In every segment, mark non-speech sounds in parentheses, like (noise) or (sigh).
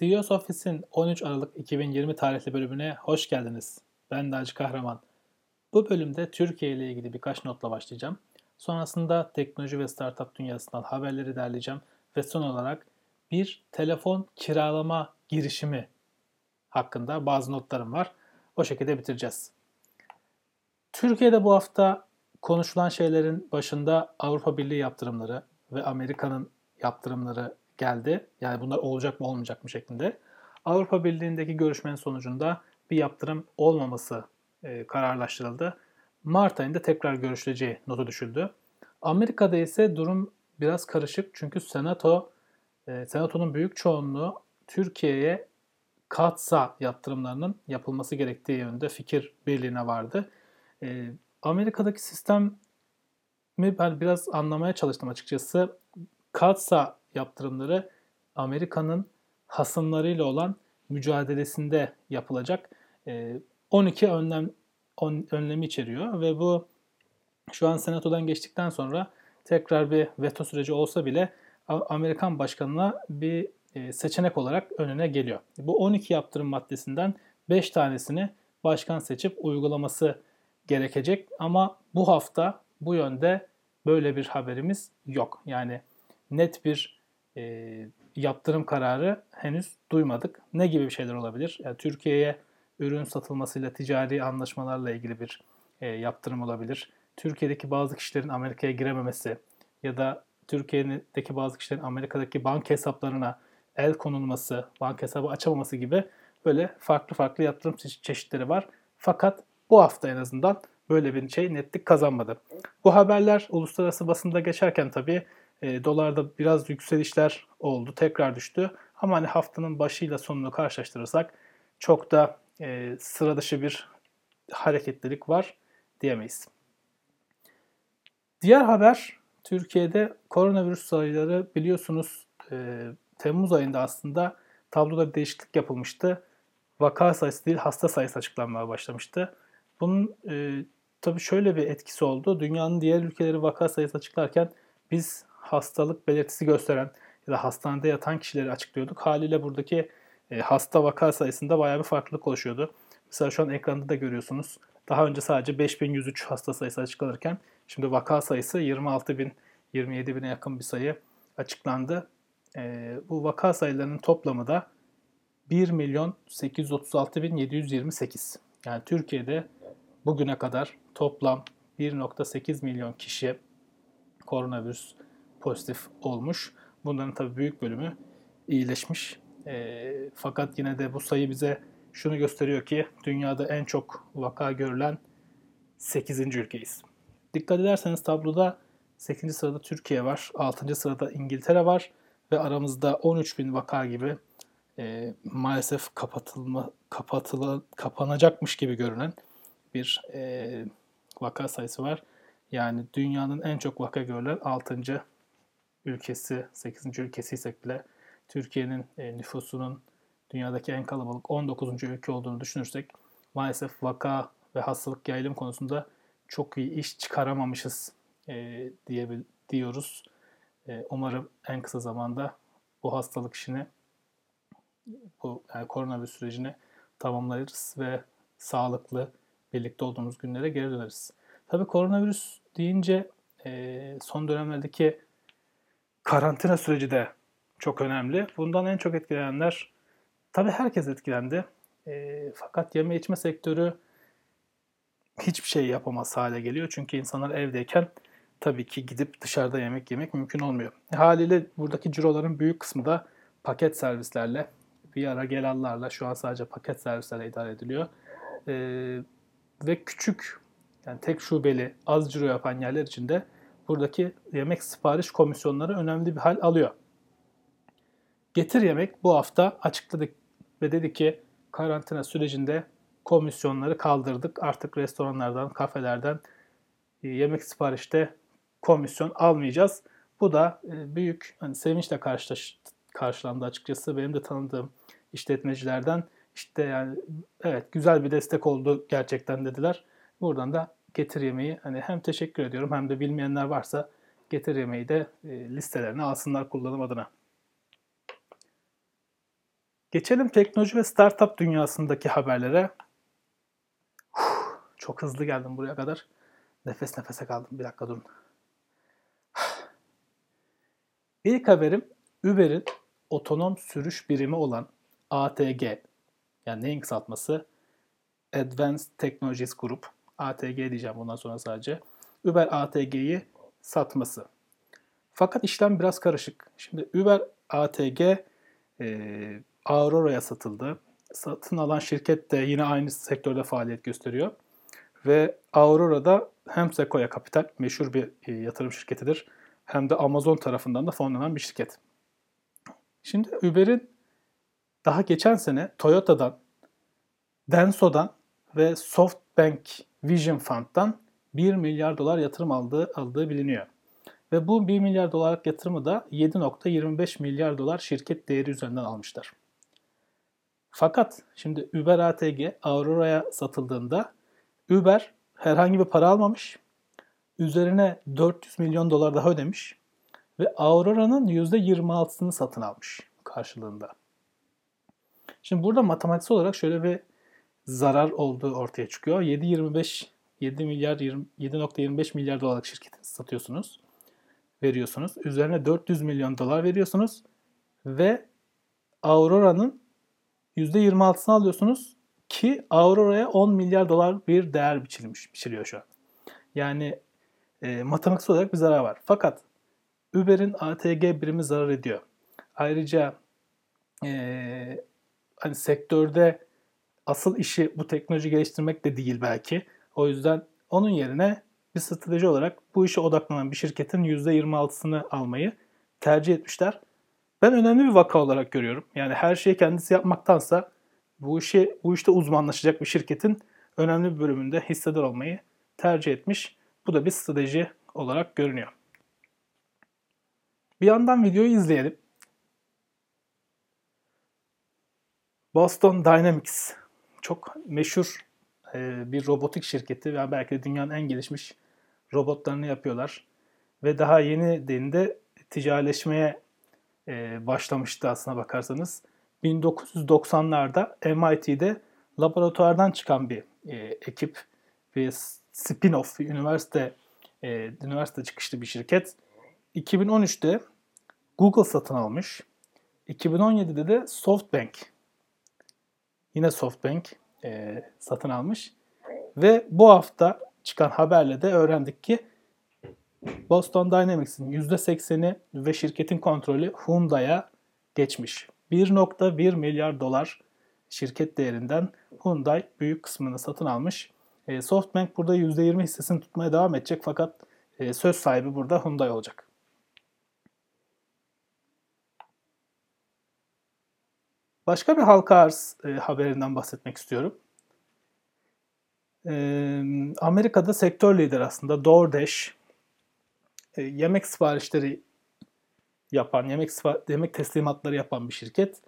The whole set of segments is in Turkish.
CEO's Office'in 13 Aralık 2020 tarihli bölümüne hoş geldiniz. Ben Naci Kahraman. Bu bölümde Türkiye ile ilgili birkaç notla başlayacağım. Sonrasında teknoloji ve startup dünyasından haberleri derleyeceğim ve son olarak bir telefon kiralama girişimi hakkında bazı notlarım var. O şekilde bitireceğiz. Türkiye'de bu hafta konuşulan şeylerin başında Avrupa Birliği yaptırımları ve Amerika'nın yaptırımları geldi. Yani bunlar olacak mı olmayacak mı şeklinde. Avrupa Birliği'ndeki görüşmenin sonucunda bir yaptırım olmaması e, kararlaştırıldı. Mart ayında tekrar görüşüleceği notu düşüldü. Amerika'da ise durum biraz karışık çünkü Senato, e, Senato'nun büyük çoğunluğu Türkiye'ye katsa yaptırımlarının yapılması gerektiği yönünde fikir birliğine vardı. E, Amerika'daki sistem ben biraz anlamaya çalıştım açıkçası. Katsa yaptırımları Amerika'nın hasımlarıyla olan mücadelesinde yapılacak 12 e, önlem önlemi içeriyor ve bu şu an senatodan geçtikten sonra tekrar bir veto süreci olsa bile Amerikan başkanına bir e, seçenek olarak önüne geliyor. Bu 12 yaptırım maddesinden 5 tanesini başkan seçip uygulaması gerekecek ama bu hafta bu yönde böyle bir haberimiz yok. Yani net bir e, yaptırım kararı henüz duymadık. Ne gibi bir şeyler olabilir? Yani Türkiye'ye ürün satılmasıyla ticari anlaşmalarla ilgili bir e, yaptırım olabilir. Türkiye'deki bazı kişilerin Amerika'ya girememesi ya da Türkiye'deki bazı kişilerin Amerika'daki banka hesaplarına el konulması, banka hesabı açamaması gibi böyle farklı farklı yaptırım çeşitleri var. Fakat bu hafta en azından böyle bir şey netlik kazanmadı. Bu haberler uluslararası basında geçerken tabii e, dolarda biraz yükselişler oldu, tekrar düştü. Ama hani haftanın başıyla sonunu karşılaştırırsak çok da e, sıra dışı bir hareketlilik var diyemeyiz. Diğer haber Türkiye'de koronavirüs sayıları biliyorsunuz e, Temmuz ayında aslında tabloda bir değişiklik yapılmıştı. Vaka sayısı değil hasta sayısı açıklanmaya başlamıştı. Bunun e, tabii şöyle bir etkisi oldu. Dünyanın diğer ülkeleri vaka sayısı açıklarken biz hastalık belirtisi gösteren ya da hastanede yatan kişileri açıklıyorduk. Haliyle buradaki e, hasta vaka sayısında bayağı bir farklılık oluşuyordu. Mesela şu an ekranda da görüyorsunuz. Daha önce sadece 5103 hasta sayısı açıklanırken şimdi vaka sayısı 26 bin, 27 bine yakın bir sayı açıklandı. E, bu vaka sayılarının toplamı da 1 milyon 836 bin 728. Yani Türkiye'de bugüne kadar toplam 1.8 milyon kişi koronavirüs pozitif olmuş. Bunların tabii büyük bölümü iyileşmiş. E, fakat yine de bu sayı bize şunu gösteriyor ki dünyada en çok vaka görülen 8. ülkeyiz. Dikkat ederseniz tabloda 8. sırada Türkiye var, 6. sırada İngiltere var ve aramızda 13 bin vaka gibi e, maalesef kapatılma kapatıla, kapanacakmış gibi görünen bir e, vaka sayısı var. Yani dünyanın en çok vaka görülen 6 ülkesi, 8. ülkesiysek bile Türkiye'nin e, nüfusunun dünyadaki en kalabalık 19. ülke olduğunu düşünürsek maalesef vaka ve hastalık yayılım konusunda çok iyi iş çıkaramamışız e, diye diyoruz. E, umarım en kısa zamanda bu hastalık işini, bu yani koronavirüs sürecini tamamlarız ve sağlıklı birlikte olduğumuz günlere geri döneriz. Tabii koronavirüs deyince e, son dönemlerdeki karantina süreci de çok önemli. Bundan en çok etkilenenler tabii herkes etkilendi. E, fakat yeme içme sektörü hiçbir şey yapamaz hale geliyor. Çünkü insanlar evdeyken tabii ki gidip dışarıda yemek yemek mümkün olmuyor. E, haliyle buradaki ciroların büyük kısmı da paket servislerle, bir ara gelallarla şu an sadece paket servislerle idare ediliyor. E, ve küçük yani tek şubeli az ciro yapan yerler için de buradaki yemek sipariş komisyonları önemli bir hal alıyor. Getir Yemek bu hafta açıkladık ve dedi ki karantina sürecinde komisyonları kaldırdık. Artık restoranlardan, kafelerden e, yemek siparişte komisyon almayacağız. Bu da e, büyük hani sevinçle karşılaş, karşılandı açıkçası. Benim de tanıdığım işletmecilerden işte yani evet güzel bir destek oldu gerçekten dediler. Buradan da getir yemeği hani hem teşekkür ediyorum hem de bilmeyenler varsa getir yemeği de e, listelerine alsınlar kullanım adına. Geçelim teknoloji ve startup dünyasındaki haberlere. Uf, çok hızlı geldim buraya kadar. Nefes nefese kaldım. Bir dakika durun. İlk haberim Uber'in otonom sürüş birimi olan ATG yani neyin kısaltması? Advanced Technologies Group. ATG diyeceğim bundan sonra sadece. Uber ATG'yi satması. Fakat işlem biraz karışık. Şimdi Uber ATG e, Aurora'ya satıldı. Satın alan şirket de yine aynı sektörde faaliyet gösteriyor. Ve Aurora'da hem Sequoia Capital meşhur bir e, yatırım şirketidir hem de Amazon tarafından da fonlanan bir şirket. Şimdi Uber'in daha geçen sene Toyota'dan, Denso'dan ve SoftBank Vision Fund'dan 1 milyar dolar yatırım aldığı, aldığı biliniyor. Ve bu 1 milyar dolarlık yatırımı da 7.25 milyar dolar şirket değeri üzerinden almışlar. Fakat şimdi Uber ATG Aurora'ya satıldığında Uber herhangi bir para almamış. Üzerine 400 milyon dolar daha ödemiş. Ve Aurora'nın %26'sını satın almış karşılığında. Şimdi burada matematiksel olarak şöyle bir zarar olduğu ortaya çıkıyor. 7.25 7 milyar 7.25 milyar dolarlık şirketi satıyorsunuz. Veriyorsunuz. Üzerine 400 milyon dolar veriyorsunuz ve Aurora'nın %26'sını alıyorsunuz ki Aurora'ya 10 milyar dolar bir değer biçilmiş, biçiliyor şu an. Yani e, matematiksel olarak bir zarar var. Fakat Uber'in ATG birimi zarar ediyor. Ayrıca e, hani sektörde asıl işi bu teknoloji geliştirmek de değil belki. O yüzden onun yerine bir strateji olarak bu işe odaklanan bir şirketin %26'sını almayı tercih etmişler. Ben önemli bir vaka olarak görüyorum. Yani her şeyi kendisi yapmaktansa bu işi bu işte uzmanlaşacak bir şirketin önemli bir bölümünde hissedar olmayı tercih etmiş. Bu da bir strateji olarak görünüyor. Bir yandan videoyu izleyelim. Boston Dynamics çok meşhur e, bir robotik şirketi ve belki de dünyanın en gelişmiş robotlarını yapıyorlar. Ve daha yeni dediğinde ticarileşmeye e, başlamıştı aslına bakarsanız. 1990'larda MIT'de laboratuvardan çıkan bir e, ekip bir spin-off, üniversite üniversite çıkışlı bir şirket. 2013'te Google satın almış. 2017'de de SoftBank yine SoftBank e, satın almış. Ve bu hafta çıkan haberle de öğrendik ki Boston Dynamics'in %80'i ve şirketin kontrolü Hyundai'ya geçmiş. 1.1 milyar dolar şirket değerinden Hyundai büyük kısmını satın almış. E, SoftBank burada %20 hissesini tutmaya devam edecek fakat e, söz sahibi burada Hyundai olacak. Başka bir halka arz e, haberinden bahsetmek istiyorum. E, Amerika'da sektör lider aslında DoorDash e, yemek siparişleri yapan, yemek yemek teslimatları yapan bir şirket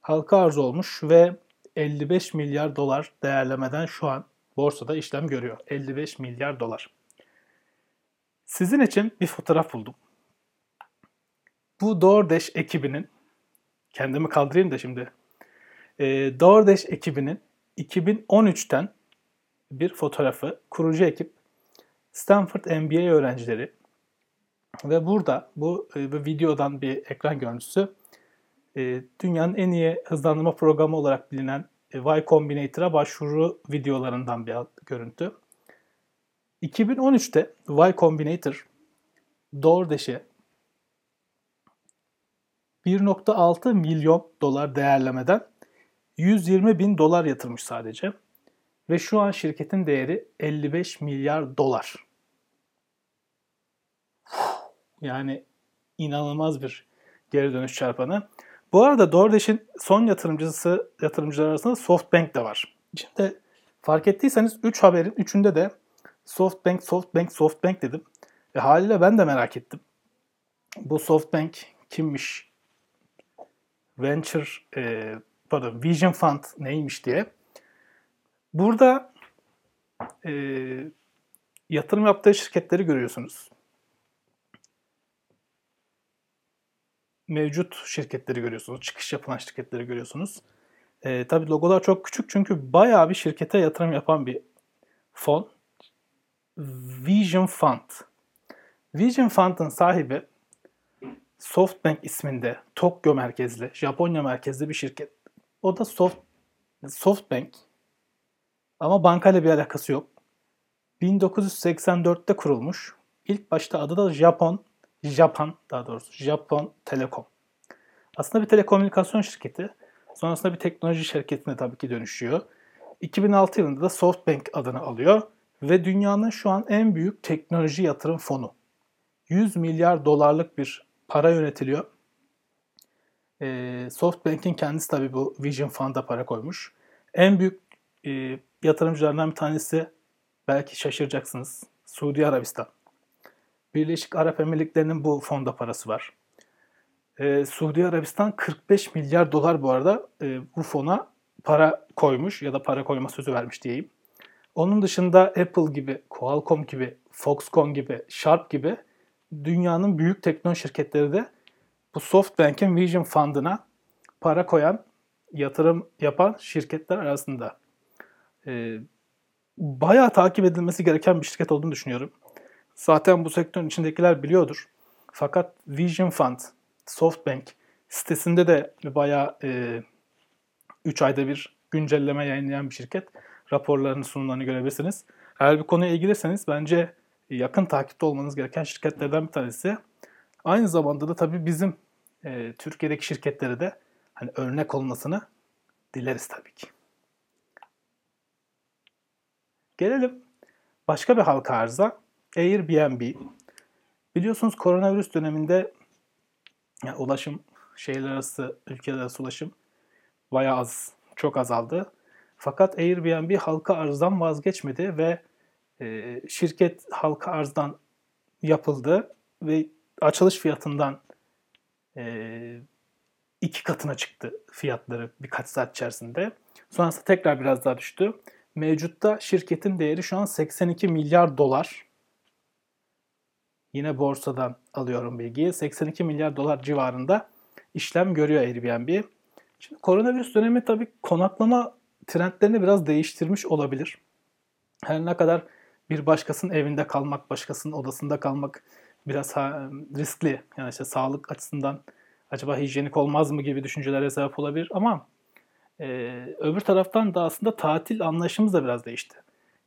halka arz olmuş ve 55 milyar dolar değerlemeden şu an borsada işlem görüyor. 55 milyar dolar. Sizin için bir fotoğraf buldum. Bu DoorDash ekibinin kendimi kaldırayım da şimdi e, DoorDash ekibinin 2013'ten bir fotoğrafı, kurucu ekip Stanford MBA öğrencileri ve burada bu, e, bu videodan bir ekran görüntüsü e, dünyanın en iyi hızlandırma programı olarak bilinen e, Y Combinator'a başvuru videolarından bir görüntü. 2013'te Y Combinator DoorDash'e 1.6 milyon dolar değerlemeden 120 bin dolar yatırmış sadece. Ve şu an şirketin değeri 55 milyar dolar. Yani inanılmaz bir geri dönüş çarpanı. Bu arada DoorDash'in son yatırımcısı yatırımcılar arasında SoftBank de var. Şimdi fark ettiyseniz 3 haberin 3'ünde de SoftBank, SoftBank, SoftBank dedim. E haliyle ben de merak ettim. Bu SoftBank kimmiş? Venture e, pardon Vision Fund neymiş diye. Burada e, yatırım yaptığı şirketleri görüyorsunuz. mevcut şirketleri görüyorsunuz. Çıkış yapılan şirketleri görüyorsunuz. E, tabii logolar çok küçük çünkü bayağı bir şirkete yatırım yapan bir fon. Vision Fund. Vision Fund'ın sahibi SoftBank isminde Tokyo merkezli, Japonya merkezli bir şirket. O da Soft SoftBank ama bankayla bir alakası yok. 1984'te kurulmuş. İlk başta adı da Japon, Japan daha doğrusu Japon Telekom. Aslında bir telekomünikasyon şirketi. Sonrasında bir teknoloji şirketine tabii ki dönüşüyor. 2006 yılında da SoftBank adını alıyor ve dünyanın şu an en büyük teknoloji yatırım fonu. 100 milyar dolarlık bir para yönetiliyor. E, SoftBank'in kendisi tabii bu Vision Fund'a para koymuş. En büyük e, yatırımcılardan bir tanesi belki şaşıracaksınız. Suudi Arabistan. Birleşik Arap Emirlikleri'nin bu fonda parası var. Ee, Suudi Arabistan 45 milyar dolar bu arada e, bu fona para koymuş ya da para koyma sözü vermiş diyeyim. Onun dışında Apple gibi, Qualcomm gibi, Foxconn gibi, Sharp gibi dünyanın büyük teknoloji şirketleri de bu SoftBank'in Vision Fund'ına para koyan, yatırım yapan şirketler arasında. Ee, bayağı takip edilmesi gereken bir şirket olduğunu düşünüyorum. Zaten bu sektörün içindekiler biliyordur. Fakat Vision Fund, SoftBank sitesinde de bayağı e, 3 ayda bir güncelleme yayınlayan bir şirket. Raporlarını, sunumlarını görebilirsiniz. Eğer bir konuya ilgiliyseniz bence yakın takipte olmanız gereken şirketlerden bir tanesi. Aynı zamanda da tabii bizim e, Türkiye'deki şirketlere de hani örnek olmasını dileriz tabii ki. Gelelim başka bir halka arıza. Airbnb. Biliyorsunuz koronavirüs döneminde yani ulaşım, şehirler arası, ülkeler arası ulaşım bayağı az, çok azaldı. Fakat Airbnb halka arzdan vazgeçmedi ve e, şirket halka arzdan yapıldı ve açılış fiyatından e, iki katına çıktı fiyatları birkaç saat içerisinde. Sonrasında tekrar biraz daha düştü. Mevcutta şirketin değeri şu an 82 milyar dolar. Yine borsadan alıyorum bilgiyi. 82 milyar dolar civarında işlem görüyor Airbnb. Şimdi koronavirüs dönemi tabii konaklama trendlerini biraz değiştirmiş olabilir. Her ne kadar bir başkasının evinde kalmak, başkasının odasında kalmak biraz riskli. Yani işte sağlık açısından acaba hijyenik olmaz mı gibi düşüncelere sebep olabilir ama e, öbür taraftan da aslında tatil anlayışımız da biraz değişti.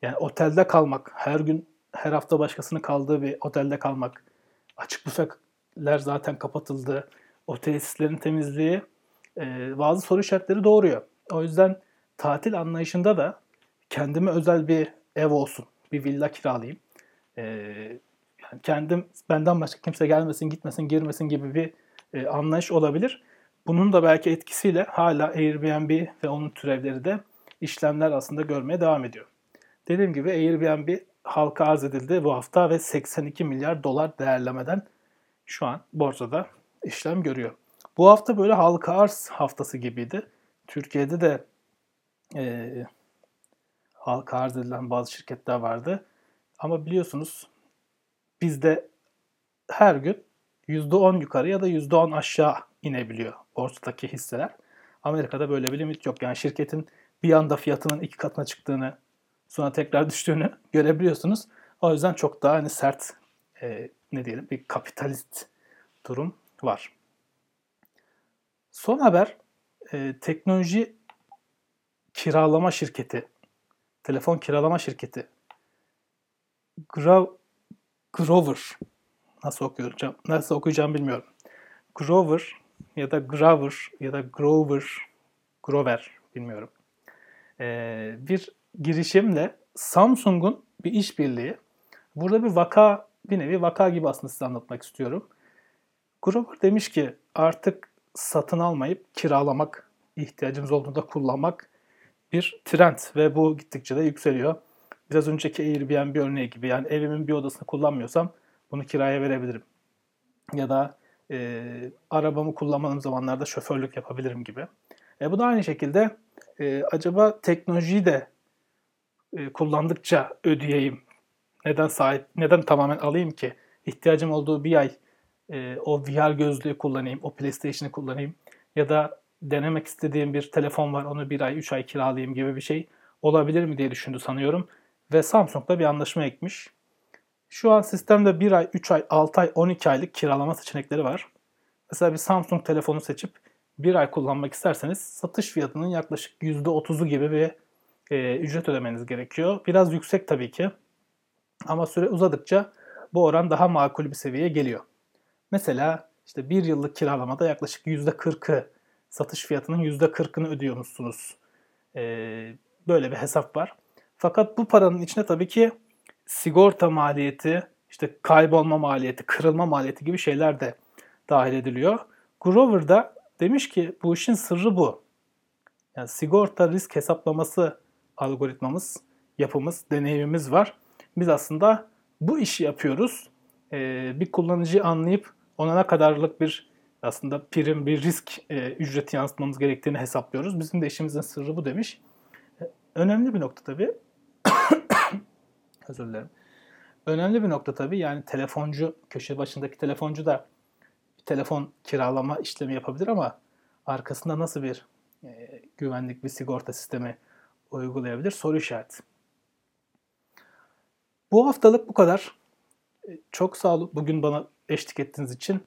Yani otelde kalmak, her gün her hafta başkasının kaldığı bir otelde kalmak, açık büfeler zaten kapatıldı, o tesislerin temizliği e, bazı soru işaretleri doğuruyor. O yüzden tatil anlayışında da kendime özel bir ev olsun, bir villa kiralayayım. E, yani kendim benden başka kimse gelmesin, gitmesin, girmesin gibi bir e, anlayış olabilir. Bunun da belki etkisiyle hala Airbnb ve onun türevleri de işlemler aslında görmeye devam ediyor. Dediğim gibi Airbnb halka arz edildi bu hafta ve 82 milyar dolar değerlemeden şu an borsada işlem görüyor. Bu hafta böyle halka arz haftası gibiydi. Türkiye'de de e, halka arz edilen bazı şirketler vardı. Ama biliyorsunuz bizde her gün %10 yukarı ya da %10 aşağı inebiliyor borsadaki hisseler. Amerika'da böyle bir limit yok. Yani şirketin bir anda fiyatının iki katına çıktığını sonra tekrar (laughs) düştüğünü görebiliyorsunuz. O yüzden çok daha hani sert e, ne diyelim bir kapitalist durum var. Son haber e, teknoloji kiralama şirketi, telefon kiralama şirketi Gra Grover nasıl okuyacağım nasıl okuyacağım bilmiyorum. Grover ya da Grover ya da Grover Grover bilmiyorum. Ee, bir girişimle Samsung'un bir işbirliği. Burada bir vaka, bir nevi vaka gibi aslında size anlatmak istiyorum. Grover demiş ki artık satın almayıp kiralamak, ihtiyacımız olduğunda kullanmak bir trend ve bu gittikçe de yükseliyor. Biraz önceki Airbnb örneği gibi yani evimin bir odasını kullanmıyorsam bunu kiraya verebilirim. Ya da e, arabamı kullanmadığım zamanlarda şoförlük yapabilirim gibi. E, bu da aynı şekilde e, acaba teknolojiyi de e, kullandıkça ödeyeyim. Neden sahip, neden tamamen alayım ki? İhtiyacım olduğu bir ay e, o VR gözlüğü kullanayım, o PlayStation'ı kullanayım ya da denemek istediğim bir telefon var onu bir ay, üç ay kiralayayım gibi bir şey olabilir mi diye düşündü sanıyorum. Ve Samsung da bir anlaşma ekmiş. Şu an sistemde 1 ay, 3 ay, 6 ay, 12 aylık kiralama seçenekleri var. Mesela bir Samsung telefonu seçip 1 ay kullanmak isterseniz satış fiyatının yaklaşık %30'u gibi bir e, ücret ödemeniz gerekiyor. Biraz yüksek tabii ki. Ama süre uzadıkça bu oran daha makul bir seviyeye geliyor. Mesela işte bir yıllık kiralamada yaklaşık %40'ı satış fiyatının %40'ını ödüyormuşsunuz. Ee, böyle bir hesap var. Fakat bu paranın içine tabii ki sigorta maliyeti, işte kaybolma maliyeti, kırılma maliyeti gibi şeyler de dahil ediliyor. Grover da demiş ki bu işin sırrı bu. Yani sigorta risk hesaplaması algoritmamız, yapımız, deneyimimiz var. Biz aslında bu işi yapıyoruz. Ee, bir kullanıcıyı anlayıp ona ne kadarlık bir aslında prim, bir risk e, ücreti yansıtmamız gerektiğini hesaplıyoruz. Bizim de işimizin sırrı bu demiş. E, önemli bir nokta tabii. (coughs) Özür dilerim. Önemli bir nokta tabii. Yani telefoncu, köşe başındaki telefoncu da bir telefon kiralama işlemi yapabilir ama arkasında nasıl bir e, güvenlik, bir sigorta sistemi uygulayabilir? Soru işareti. Bu haftalık bu kadar. E, çok sağ olun bugün bana eşlik ettiğiniz için.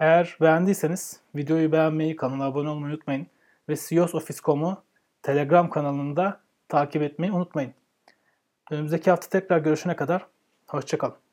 Eğer beğendiyseniz videoyu beğenmeyi, kanala abone olmayı unutmayın. Ve CEOs Office.com'u Telegram kanalında takip etmeyi unutmayın. Önümüzdeki hafta tekrar görüşene kadar hoşçakalın.